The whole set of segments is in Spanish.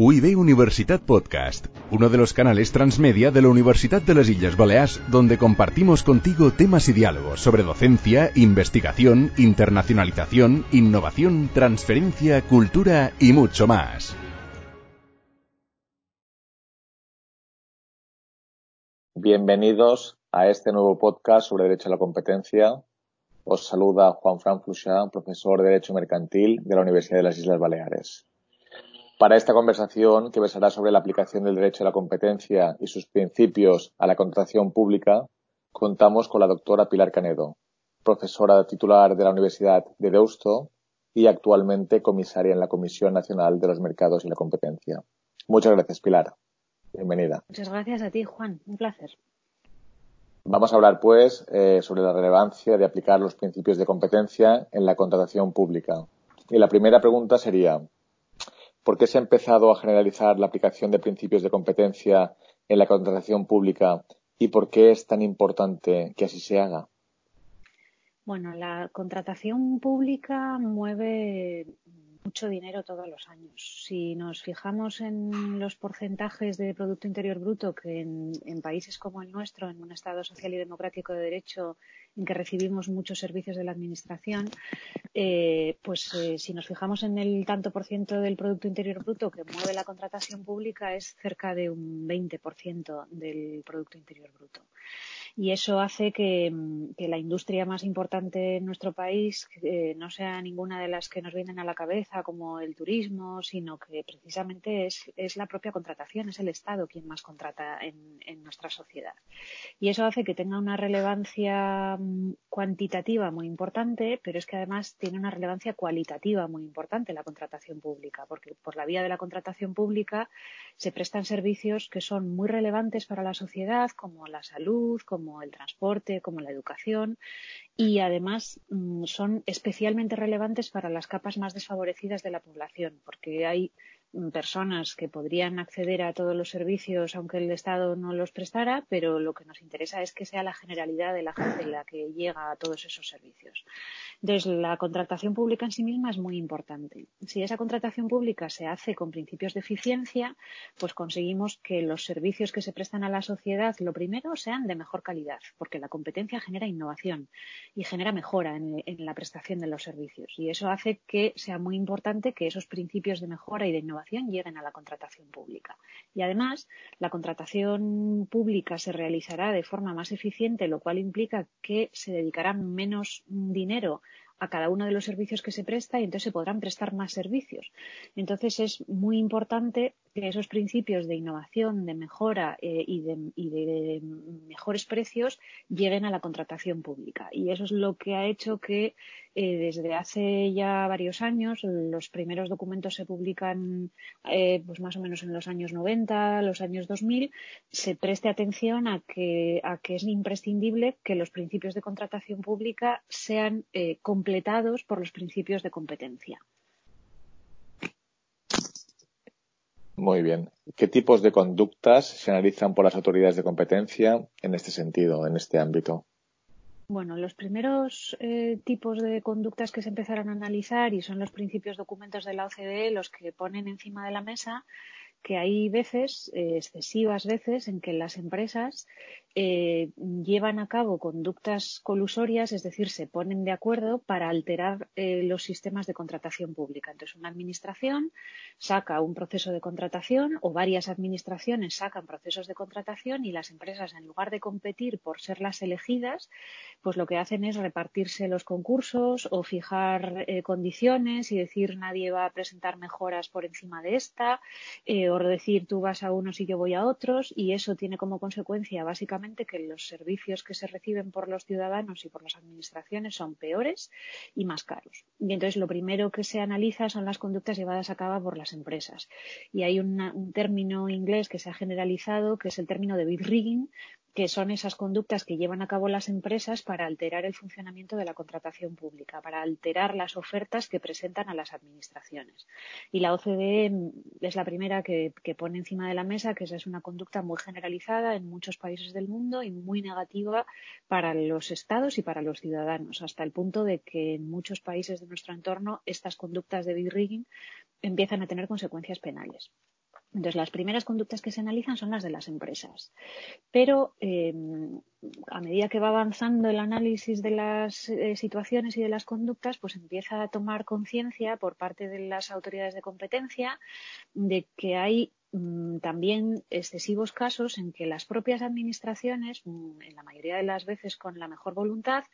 UIB Universitat Podcast, uno de los canales transmedia de la Universidad de las Islas Baleares, donde compartimos contigo temas y diálogos sobre docencia, investigación, internacionalización, innovación, transferencia, cultura y mucho más. Bienvenidos a este nuevo podcast sobre Derecho a la Competencia. Os saluda Juan Fran Fluchá, profesor de Derecho Mercantil de la Universidad de las Islas Baleares. Para esta conversación, que versará sobre la aplicación del derecho a la competencia y sus principios a la contratación pública, contamos con la doctora Pilar Canedo, profesora titular de la Universidad de Deusto y actualmente comisaria en la Comisión Nacional de los Mercados y la Competencia. Muchas gracias, Pilar. Bienvenida. Muchas gracias a ti, Juan. Un placer. Vamos a hablar, pues, eh, sobre la relevancia de aplicar los principios de competencia en la contratación pública. Y la primera pregunta sería, ¿Por qué se ha empezado a generalizar la aplicación de principios de competencia en la contratación pública y por qué es tan importante que así se haga? Bueno, la contratación pública mueve mucho dinero todos los años. Si nos fijamos en los porcentajes de Producto Interior Bruto que en, países como el nuestro, en un Estado social y democrático de derecho, en que recibimos muchos servicios de la Administración, eh, pues eh, si nos fijamos en el tanto por ciento del Producto Interior Bruto que mueve la contratación pública es cerca de un 20% del Producto Interior Bruto y eso hace que, la industria más importante en nuestro país eh, no sea ninguna de las que nos vienen a la cabeza como el turismo, sino que precisamente es, la propia contratación, es el Estado quien más contrata en, nuestra sociedad. Y eso hace que tenga una relevancia mm, cuantitativa muy importante, pero es que además tiene una relevancia cualitativa muy importante la contratación pública, porque por la vía de la contratación pública se prestan servicios que son muy relevantes para la sociedad, como la salud, como como el transporte, como la educación y además mm, son especialmente relevantes para las capas más desfavorecidas de la población porque hay personas que podrían acceder a todos los servicios aunque el Estado no los prestara, pero lo que nos interesa es que sea la generalidad de la gente la que llega a todos esos servicios. Entonces, la contratación pública en sí misma es muy importante. Si esa contratación pública se hace con principios de eficiencia, pues conseguimos que los servicios que se prestan a la sociedad, lo primero, sean de mejor calidad, porque la competencia genera innovación y genera mejora en, en la prestación de los servicios. Y eso hace que sea muy importante que esos principios de mejora y de innovación lleguen a la contratación pública. Y además, la contratación pública se realizará de forma más eficiente, lo cual implica que se dedicará menos dinero a cada uno de los servicios que se presta y entonces se podrán prestar más servicios. Entonces es muy importante que esos principios de innovación, de mejora eh, y, de, mejores precios lleguen a la contratación pública. Y eso es lo que ha hecho que eh, desde hace ya varios años, los primeros documentos se publican eh, pues más o menos en los años 90, los años 2000, se preste atención a que, a que es imprescindible que los principios de contratación pública sean completados por los principios de competencia. Muy bien. ¿Qué tipos de conductas se analizan por las autoridades de competencia en este sentido, en este ámbito? Bueno, los primeros eh, tipos de conductas que se empezaron a analizar y son los principios documentos de la OCDE los que ponen encima de la mesa que hay veces, eh, excesivas veces, en que las empresas eh, llevan a cabo conductas colusorias, es decir, se ponen de acuerdo para alterar eh, los sistemas de contratación pública. Entonces, una administración saca un proceso de contratación o varias administraciones sacan procesos de contratación y las empresas, en lugar de competir por ser las elegidas, pues lo que hacen es repartirse los concursos o fijar condiciones y decir nadie va a presentar mejoras por encima de esta o decir tú vas a unos y yo voy a otros y eso tiene como consecuencia básicamente que los servicios que se reciben por los ciudadanos y por las administraciones son peores y más caros. Y entonces lo primero que se analiza son las conductas llevadas a cabo por las empresas. Y hay un término inglés que se ha generalizado que es el término de bid rigging que son esas conductas que llevan a cabo las empresas para alterar el funcionamiento de la contratación pública, para alterar las ofertas que presentan a las administraciones. Y la OCDE es la primera que, pone encima de la mesa que esa es una conducta muy generalizada en muchos países del mundo y muy negativa para los estados y para los ciudadanos, hasta el punto de que en muchos países de nuestro entorno estas conductas de bid rigging empiezan a tener consecuencias penales. Entonces, las primeras conductas que se analizan son las de las empresas. Pero eh, a medida que va avanzando el análisis de las eh, situaciones y de las conductas, pues empieza a tomar conciencia por parte de las autoridades de competencia de que hay mm, también excesivos casos en que las propias administraciones, mm, en la mayoría de las veces con la mejor voluntad,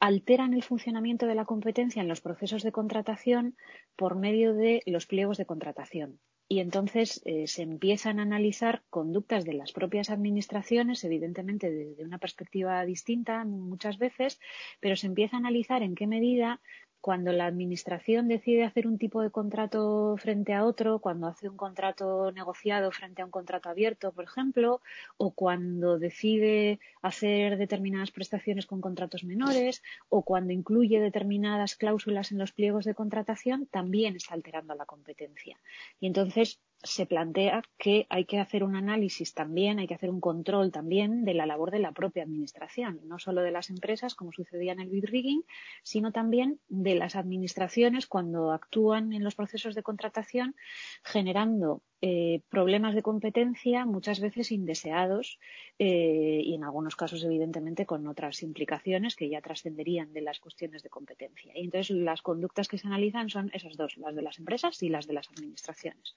alteran el funcionamiento de la competencia en los procesos de contratación por medio de los pliegos de contratación y entonces eh, se empiezan a analizar conductas de las propias administraciones, evidentemente desde una perspectiva distinta muchas veces, pero se empieza a analizar en qué medida cuando la administración decide hacer un tipo de contrato frente a otro, cuando hace un contrato negociado frente a un contrato abierto, por ejemplo, o cuando decide hacer determinadas prestaciones con contratos menores, o cuando incluye determinadas cláusulas en los pliegos de contratación, también está alterando la competencia. Y entonces se plantea que hay que hacer un análisis también, hay que hacer un control también de la labor de la propia administración, no solo de las empresas, como sucedía en el bid rigging, sino también de las administraciones cuando actúan en los procesos de contratación generando eh, problemas de competencia muchas veces indeseados eh, y en algunos casos evidentemente con otras implicaciones que ya trascenderían de las cuestiones de competencia. Y entonces las conductas que se analizan son esas dos, las de las empresas y las de las administraciones.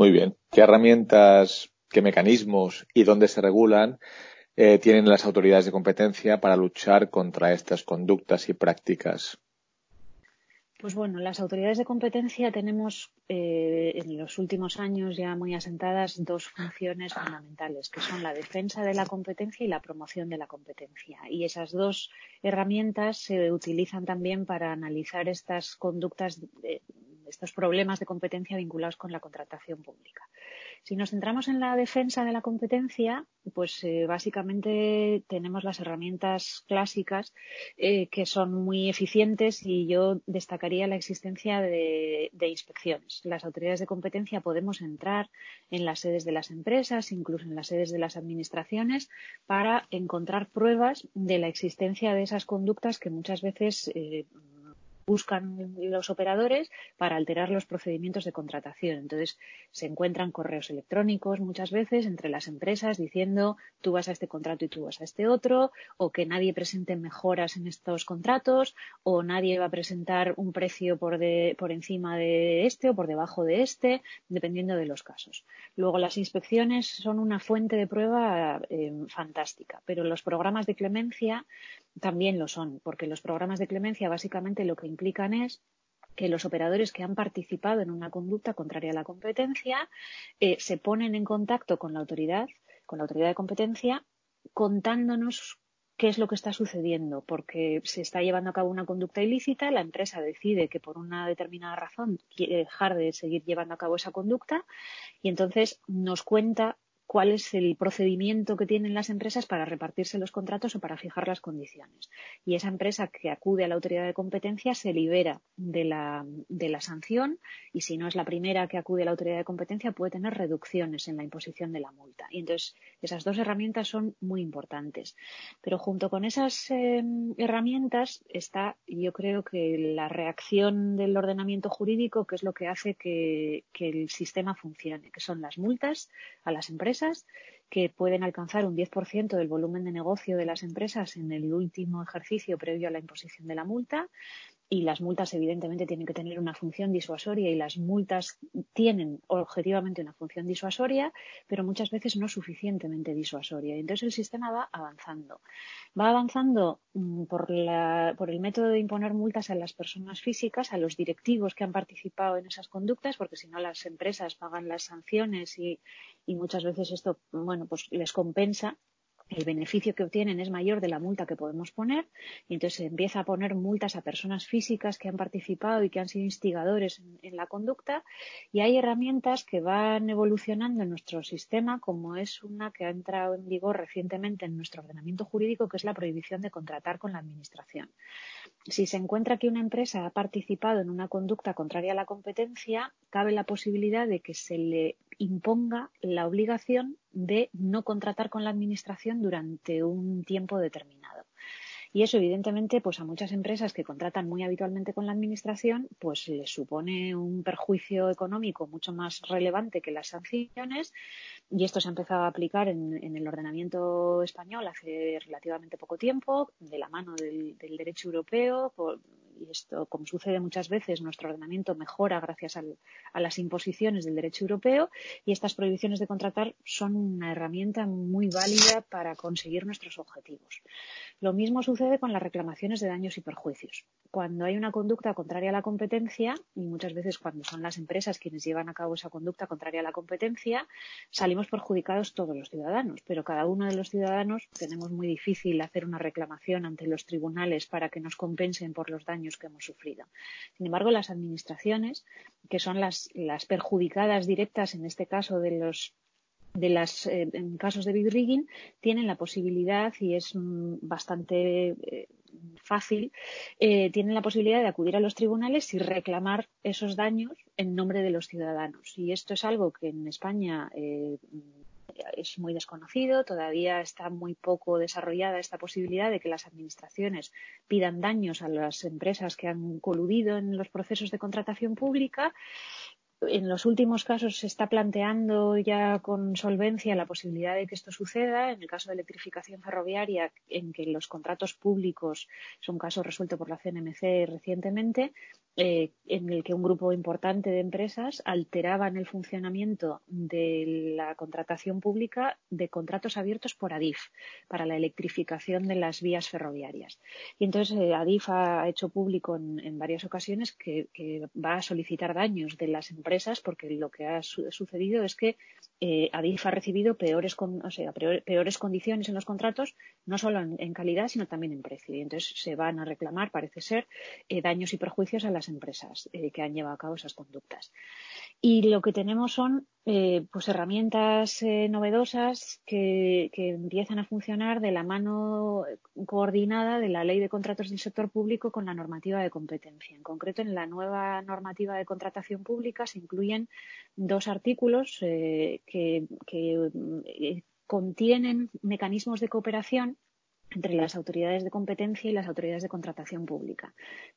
Muy bien. ¿Qué herramientas, qué mecanismos y dónde se regulan eh, tienen las autoridades de competencia para luchar contra estas conductas y prácticas? Pues bueno, las autoridades de competencia tenemos eh, en los últimos años ya muy asentadas dos funciones fundamentales, que son la defensa de la competencia y la promoción de la competencia. Y esas dos herramientas se utilizan también para analizar estas conductas de, estos problemas de competencia vinculados con la contratación pública. Si nos centramos en la defensa de la competencia, pues eh, básicamente tenemos las herramientas clásicas eh, que son muy eficientes y yo destacaría la existencia de, inspecciones. Las autoridades de competencia podemos entrar en las sedes de las empresas, incluso en las sedes de las administraciones, para encontrar pruebas de la existencia de esas conductas que muchas veces eh, buscan los operadores para alterar los procedimientos de contratación. Entonces, se encuentran correos electrónicos muchas veces entre las empresas diciendo tú vas a este contrato y tú vas a este otro, o que nadie presente mejoras en estos contratos, o nadie va a presentar un precio por, por encima de este o por debajo de este, dependiendo de los casos. Luego, las inspecciones son una fuente de prueba eh, fantástica, pero los programas de clemencia también lo son, porque los programas de clemencia básicamente lo que implican es que los operadores que han participado en una conducta contraria a la competencia eh, se ponen en contacto con la autoridad, con la autoridad de competencia, contándonos qué es lo que está sucediendo, porque se está llevando a cabo una conducta ilícita, la empresa decide que por una determinada razón quiere dejar de seguir llevando a cabo esa conducta y entonces nos cuenta cuál es el procedimiento que tienen las empresas para repartirse los contratos o para fijar las condiciones. Y esa empresa que acude a la autoridad de competencia se libera de la, sanción y si no es la primera que acude a la autoridad de competencia puede tener reducciones en la imposición de la multa. Y entonces esas dos herramientas son muy importantes. Pero junto con esas eh, herramientas está, yo creo que la reacción del ordenamiento jurídico, que es lo que hace que el sistema funcione, que son las multas a las empresas que pueden alcanzar un 10% del volumen de negocio de las empresas en el último ejercicio previo a la imposición de la multa y las multas evidentemente tienen que tener una función disuasoria y las multas tienen objetivamente una función disuasoria, pero muchas veces no suficientemente disuasoria. Y entonces el sistema va avanzando. Va avanzando mm, por, la, por el método de imponer multas a las personas físicas, a los directivos que han participado en esas conductas, porque si no las empresas pagan las sanciones y, y muchas veces esto, bueno, pues les compensa el beneficio que obtienen es mayor de la multa que podemos poner y entonces se empieza a poner multas a personas físicas que han participado y que han sido instigadores en, la conducta y hay herramientas que van evolucionando en nuestro sistema como es una que ha entrado en vigor recientemente en nuestro ordenamiento jurídico que es la prohibición de contratar con la administración. Si se encuentra que una empresa ha participado en una conducta contraria a la competencia, cabe la posibilidad de que se le imponga la obligación de no contratar con la Administración durante un tiempo determinado. Y eso, evidentemente, pues a muchas empresas que contratan muy habitualmente con la administración, pues les supone un perjuicio económico mucho más relevante que las sanciones. Y esto se ha empezado a aplicar en, el ordenamiento español hace relativamente poco tiempo, de la mano del, derecho europeo. Y esto, como sucede muchas veces, nuestro ordenamiento mejora gracias a las imposiciones del derecho europeo. Y estas prohibiciones de contratar son una herramienta muy válida para conseguir nuestros objetivos. Lo mismo sucede con las reclamaciones de daños y perjuicios. Cuando hay una conducta contraria a la competencia, y muchas veces cuando son las empresas quienes llevan a cabo esa conducta contraria a la competencia, salimos perjudicados todos los ciudadanos, pero cada uno de los ciudadanos tenemos muy difícil hacer una reclamación ante los tribunales para que nos compensen por los daños que hemos sufrido. Sin embargo, las administraciones, que son las, las perjudicadas directas en este caso de los de las eh, casos de big rigging tienen la posibilidad y es mm, bastante eh, fácil eh, tienen la posibilidad de acudir a los tribunales y reclamar esos daños en nombre de los ciudadanos. Y esto es algo que en España es muy desconocido, todavía está muy poco desarrollada esta posibilidad de que las administraciones pidan daños a las empresas que han coludido en los procesos de contratación pública en los últimos casos se está planteando ya con solvencia la posibilidad de que esto suceda. En el caso de electrificación ferroviaria, en que los contratos públicos es un caso resuelto por la CNMC recientemente, eh, en el que un grupo importante de empresas alteraban el funcionamiento de la contratación pública de contratos abiertos por ADIF para la electrificación de las vías ferroviarias. Y entonces eh, ADIF ha hecho público en, varias ocasiones que, va a solicitar daños de las empresas porque lo que ha sucedido es que eh, Adif ha recibido peores, condiciones en los contratos, no solo en, calidad, sino también en precio. Y entonces se van a reclamar, parece ser, daños y perjuicios a las empresas eh, que han llevado a cabo esas conductas. Y lo que tenemos son eh, pues herramientas novedosas que, que, empiezan a funcionar de la mano coordinada de la ley de contratos del sector público con la normativa de competencia. En concreto, en la nueva normativa de contratación pública se incluyen dos artículos que, eh, contienen mecanismos de cooperación entre las autoridades de competencia y las autoridades de contratación pública.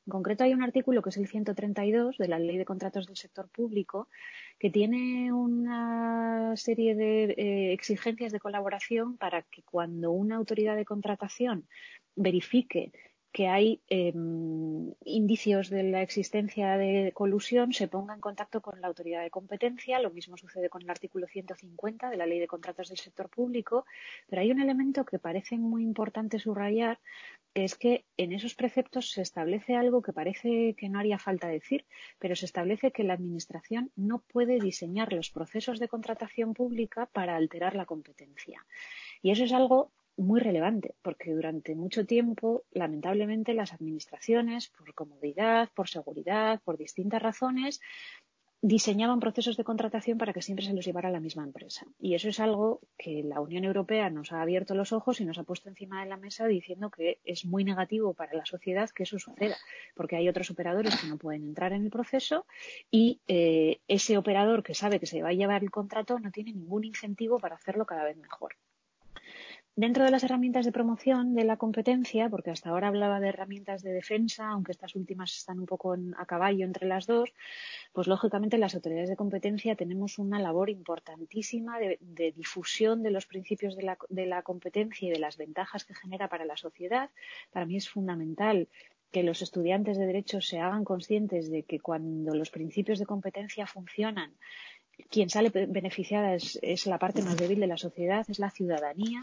En concreto, hay un artículo que es el 132 de la Ley de Contratos del Sector Público que tiene una serie de eh, exigencias de colaboración para que cuando una autoridad de contratación verifique que hay em, indicios de la existencia de colusión se ponga en contacto con la autoridad de competencia. Lo mismo sucede con el artículo 150 de la Ley de Contratos del Sector Público. Pero hay un elemento que parece muy importante subrayar, que es que en esos preceptos se establece algo que parece que no haría falta decir, pero se establece que la Administración no puede diseñar los procesos de contratación pública para alterar la competencia. Y eso es algo muy relevante, porque durante mucho tiempo, lamentablemente, las administraciones, por comodidad, por seguridad, por distintas razones, diseñaban procesos de contratación para que siempre se los llevara la misma empresa. Y eso es algo que la Unión Europea nos ha abierto los ojos y nos ha puesto encima de la mesa diciendo que es muy negativo para la sociedad que eso suceda, porque hay otros operadores que no pueden entrar en el proceso y eh, ese operador que sabe que se va a llevar el contrato no tiene ningún incentivo para hacerlo cada vez mejor. Dentro de las herramientas de promoción de la competencia, porque hasta ahora hablaba de herramientas de defensa, aunque estas últimas están un poco a caballo entre las dos, pues lógicamente las autoridades de competencia tenemos una labor importantísima de, difusión de los principios de la, competencia y de las ventajas que genera para la sociedad. Para mí es fundamental que los estudiantes de derecho se hagan conscientes de que cuando los principios de competencia funcionan, quien sale beneficiada es, la parte más débil de la sociedad, es la ciudadanía,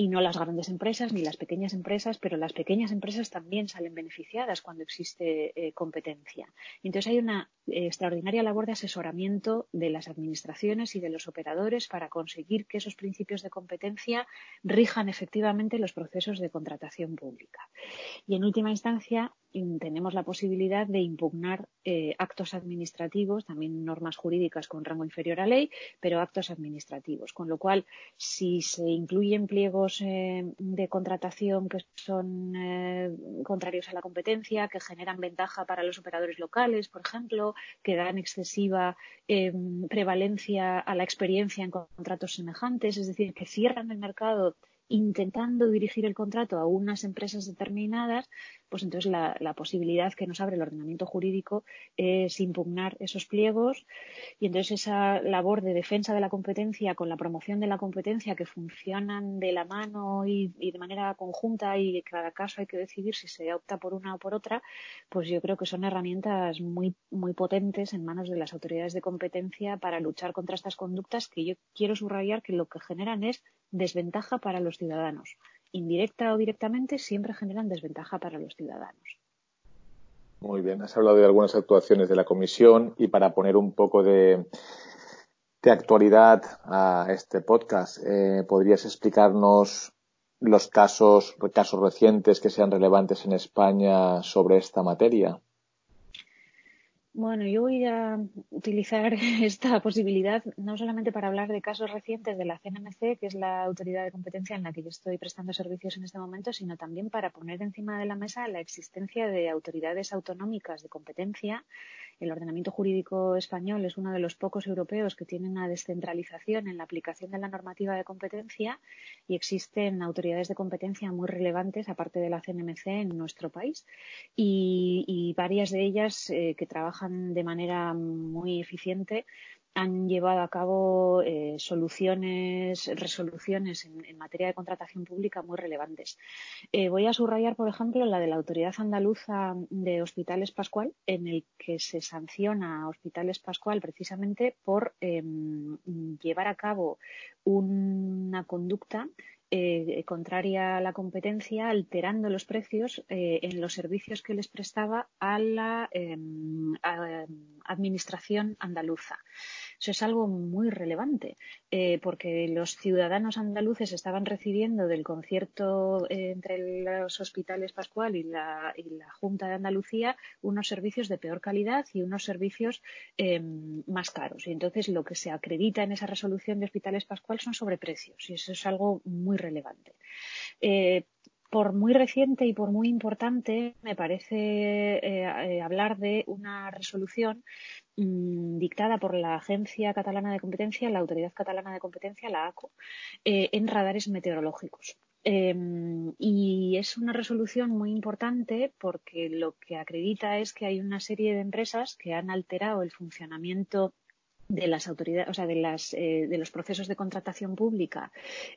y no las grandes empresas ni las pequeñas empresas, pero las pequeñas empresas también salen beneficiadas cuando existe eh, competencia. Entonces hay una eh, extraordinaria labor de asesoramiento de las administraciones y de los operadores para conseguir que esos principios de competencia rijan efectivamente los procesos de contratación pública. Y en última instancia, tenemos la posibilidad de impugnar eh, actos administrativos, también normas jurídicas con rango inferior a ley, pero actos administrativos. Con lo cual, si se incluyen pliegos eh, de contratación que son eh, contrarios a la competencia, que generan ventaja para los operadores locales, por ejemplo, que dan excesiva prevalencia a la experiencia en contratos semejantes, es decir, que cierran el mercado intentando dirigir el contrato a unas empresas determinadas, pues entonces la, posibilidad que nos abre el ordenamiento jurídico es impugnar esos pliegos y entonces esa labor de defensa de la competencia con la promoción de la competencia que funcionan de la mano y, y de manera conjunta y cada caso hay que decidir si se opta por una o por otra, pues yo creo que son herramientas muy, muy potentes en manos de las autoridades de competencia para luchar contra estas conductas que yo quiero subrayar que lo que generan es desventaja para los ciudadanos indirecta o directamente, siempre generan desventaja para los ciudadanos. Muy bien, has hablado de algunas actuaciones de la Comisión y para poner un poco de, actualidad a este podcast, eh, ¿podrías explicarnos los casos, casos recientes que sean relevantes en España sobre esta materia? Bueno, yo voy a utilizar esta posibilidad no solamente para hablar de casos recientes de la CNMC, que es la autoridad de competencia en la que yo estoy prestando servicios en este momento, sino también para poner encima de la mesa la existencia de autoridades autonómicas de competencia el ordenamiento jurídico español es uno de los pocos europeos que tiene una descentralización en la aplicación de la normativa de competencia y existen autoridades de competencia muy relevantes, aparte de la CNMC, en nuestro país. Y, varias de ellas eh, que trabajan de manera muy eficiente han llevado a cabo eh, soluciones, resoluciones en, materia de contratación pública muy relevantes. Eh, voy a subrayar, por ejemplo, la de la Autoridad Andaluza de Hospitales Pascual, en el que se sanciona a Hospitales Pascual precisamente por em, llevar a cabo una conducta eh, contraria a la competencia, alterando los precios en los servicios que les prestaba a la em, administración andaluza. Eso es algo muy relevante, eh, porque los ciudadanos andaluces estaban recibiendo del concierto eh, entre los hospitales Pascual y la, Junta de Andalucía unos servicios de peor calidad y unos servicios em, más caros. Y entonces lo que se acredita en esa resolución de hospitales Pascual son sobreprecios, y eso es algo muy relevante. Eh, por muy reciente y por muy importante, me parece hablar de una resolución Mm, dictada por la Agencia Catalana de Competencia, la Autoridad Catalana de Competencia, la ACO, eh, en radares meteorológicos. Em, y es una resolución muy importante porque lo que acredita es que hay una serie de empresas que han alterado el funcionamiento de las autoridades, o sea, de, las, eh, los procesos de contratación pública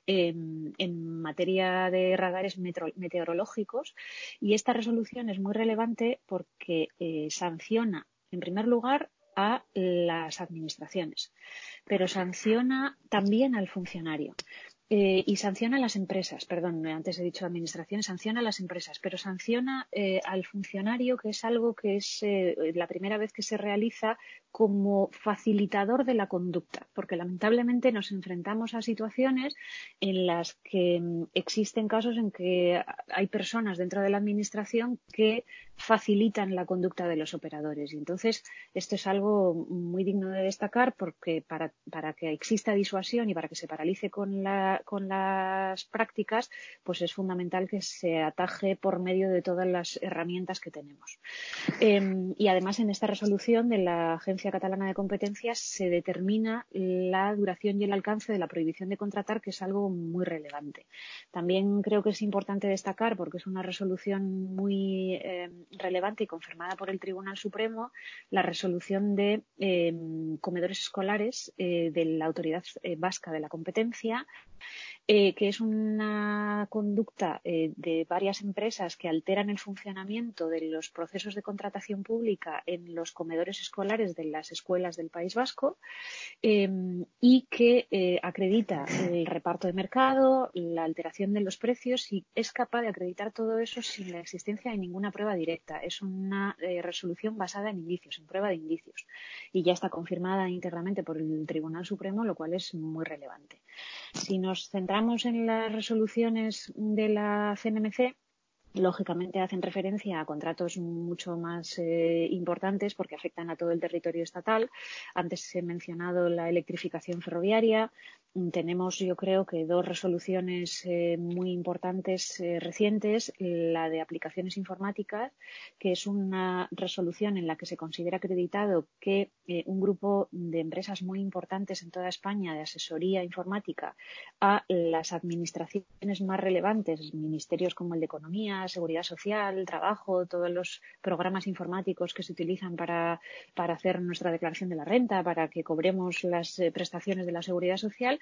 em, en materia de radares meteorológicos. Y esta resolución es muy relevante porque eh, sanciona, en primer lugar, a las administraciones, pero sanciona también al funcionario. Eh, y sanciona a las empresas, perdón, antes he dicho administraciones, sanciona a las empresas, pero sanciona eh, al funcionario, que es algo que es eh, la primera vez que se realiza como facilitador de la conducta, porque lamentablemente nos enfrentamos a situaciones en las que mm, existen casos en que hay personas dentro de la administración que facilitan la conducta de los operadores. Y entonces, esto es algo muy digno de destacar porque para, para que exista disuasión y para que se paralice con, la, con las prácticas, pues es fundamental que se ataje por medio de todas las herramientas que tenemos. Em, y además, en esta resolución de la Agencia Catalana de Competencias se determina la duración y el alcance de la prohibición de contratar, que es algo muy relevante. También creo que es importante destacar, porque es una resolución muy em, relevante y confirmada por el Tribunal Supremo, la resolución de em, comedores escolares eh, de la Autoridad eh, Vasca de la Competencia eh, que es una conducta eh, de varias empresas que alteran el funcionamiento de los procesos de contratación pública en los comedores escolares de las escuelas del País Vasco em, y que eh, acredita el reparto de mercado, la alteración de los precios y es capaz de acreditar todo eso sin la existencia de ninguna prueba directa. Es una resolución basada en indicios, en prueba de indicios y ya está confirmada íntegramente por el Tribunal Supremo, lo cual es muy relevante. Si nos centramos en las resoluciones de la CNMC, lógicamente hacen referencia a contratos mucho más eh, importantes porque afectan a todo el territorio estatal. Antes he mencionado la electrificación ferroviaria, tenemos, yo creo que dos resoluciones eh, muy importantes eh, recientes. La de aplicaciones informáticas, que es una resolución en la que se considera acreditado que eh, un grupo de empresas muy importantes en toda España de asesoría informática a las administraciones más relevantes, ministerios como el de Economía, Seguridad Social, Trabajo, todos los programas informáticos que se utilizan para, para hacer nuestra declaración de la renta, para que cobremos las prestaciones de la Seguridad Social,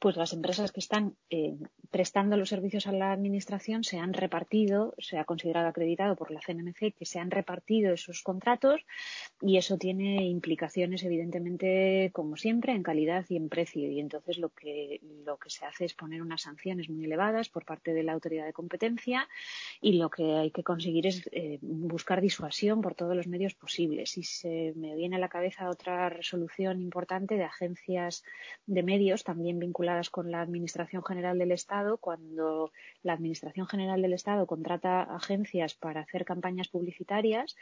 pues las empresas que están eh, prestando los servicios a la administración se han repartido, se ha considerado acreditado por la CNMC que se han repartido esos contratos y eso tiene implicaciones evidentemente como siempre en calidad y en precio. Y entonces lo que lo que se hace es poner unas sanciones muy elevadas por parte de la autoridad de competencia y lo que hay que conseguir es eh, buscar disuasión por todos los medios posibles. Y se me viene a la cabeza otra resolución importante de agencias de medios también vinculadas con la Administración General del Estado cuando la Administración General del Estado contrata agencias para hacer campañas publicitarias,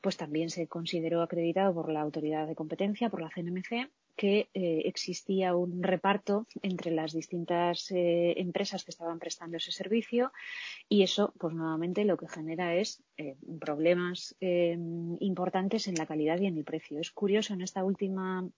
pues también se consideró acreditado por la autoridad de competencia, por la CNMC, que eh, existía un reparto entre las distintas eh, empresas que estaban prestando ese servicio y eso, pues nuevamente lo que genera es eh, problemas importantes en la calidad y en el precio. Es curioso en esta última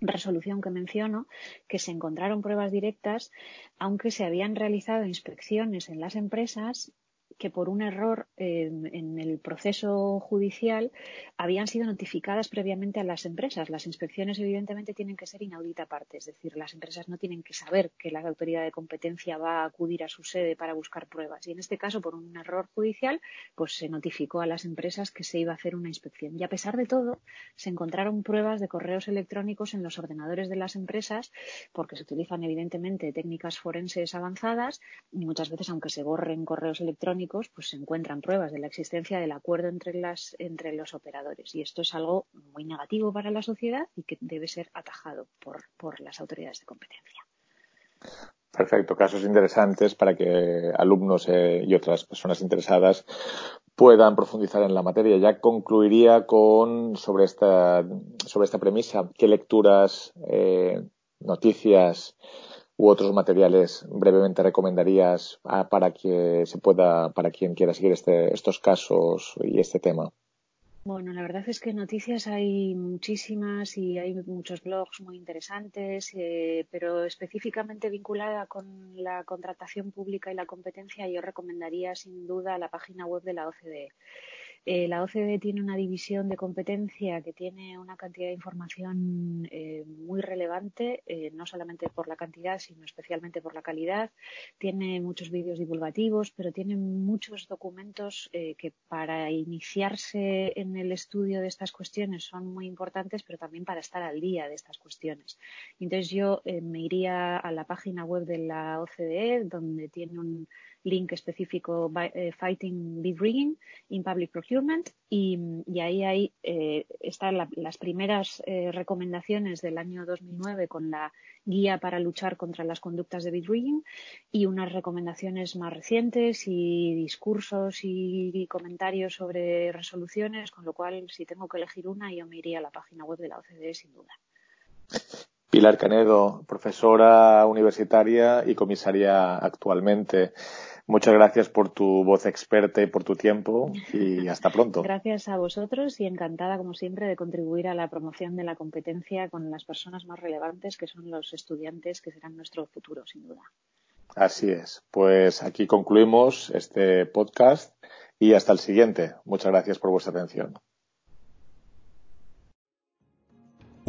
resolución que menciono, que se encontraron pruebas directas, aunque se habían realizado inspecciones en las empresas que por un error en el proceso judicial habían sido notificadas previamente a las empresas. Las inspecciones, evidentemente, tienen que ser inaudita parte, es decir, las empresas no tienen que saber que la autoridad de competencia va a acudir a su sede para buscar pruebas. Y en este caso, por un error judicial, pues se notificó a las empresas que se iba a hacer una inspección. Y a pesar de todo, se encontraron pruebas de correos electrónicos en los ordenadores de las empresas, porque se utilizan, evidentemente, técnicas forenses avanzadas y muchas veces, aunque se borren correos electrónicos, pues se encuentran pruebas de la existencia del acuerdo entre, las, entre los operadores. Y esto es algo muy negativo para la sociedad y que debe ser atajado por, por las autoridades de competencia. Perfecto, casos interesantes para que alumnos eh, y otras personas interesadas puedan profundizar en la materia. Ya concluiría con sobre esta sobre esta premisa. ¿Qué lecturas, eh, noticias, u otros materiales brevemente recomendarías ah, para que se pueda, para quien quiera seguir este, estos casos y este tema? Bueno, la verdad es que noticias hay muchísimas y hay muchos blogs muy interesantes, eh, pero específicamente vinculada con la contratación pública y la competencia, yo recomendaría sin duda la página web de la OCDE. Eh, la OCDE tiene una división de competencia que tiene una cantidad de información eh, muy relevante, eh, no solamente por la cantidad, sino especialmente por la calidad. Tiene muchos vídeos divulgativos, pero tiene muchos documentos que para iniciarse en el estudio de estas cuestiones son muy importantes, pero también para estar al día de estas cuestiones. Entonces yo me iría a la página web de la OCDE, donde tiene un link específico eh, Fighting Bid Rigging in Public Procurement y, ahí, ahí eh, están las primeras eh, recomendaciones del año 2009 con la guía para luchar contra las conductas de bid rigging y unas recomendaciones más recientes y discursos y, comentarios sobre resoluciones, con lo cual si tengo que elegir una yo me iría a la página web de la OCDE sin duda. Pilar Canedo, profesora universitaria y comisaria actualmente. Muchas gracias por tu voz experta y por tu tiempo y hasta pronto. Gracias a vosotros y encantada, como siempre, de contribuir a la promoción de la competencia con las personas más relevantes, que son los estudiantes, que serán nuestro futuro, sin duda. Así es. Pues aquí concluimos este podcast y hasta el siguiente. Muchas gracias por vuestra atención.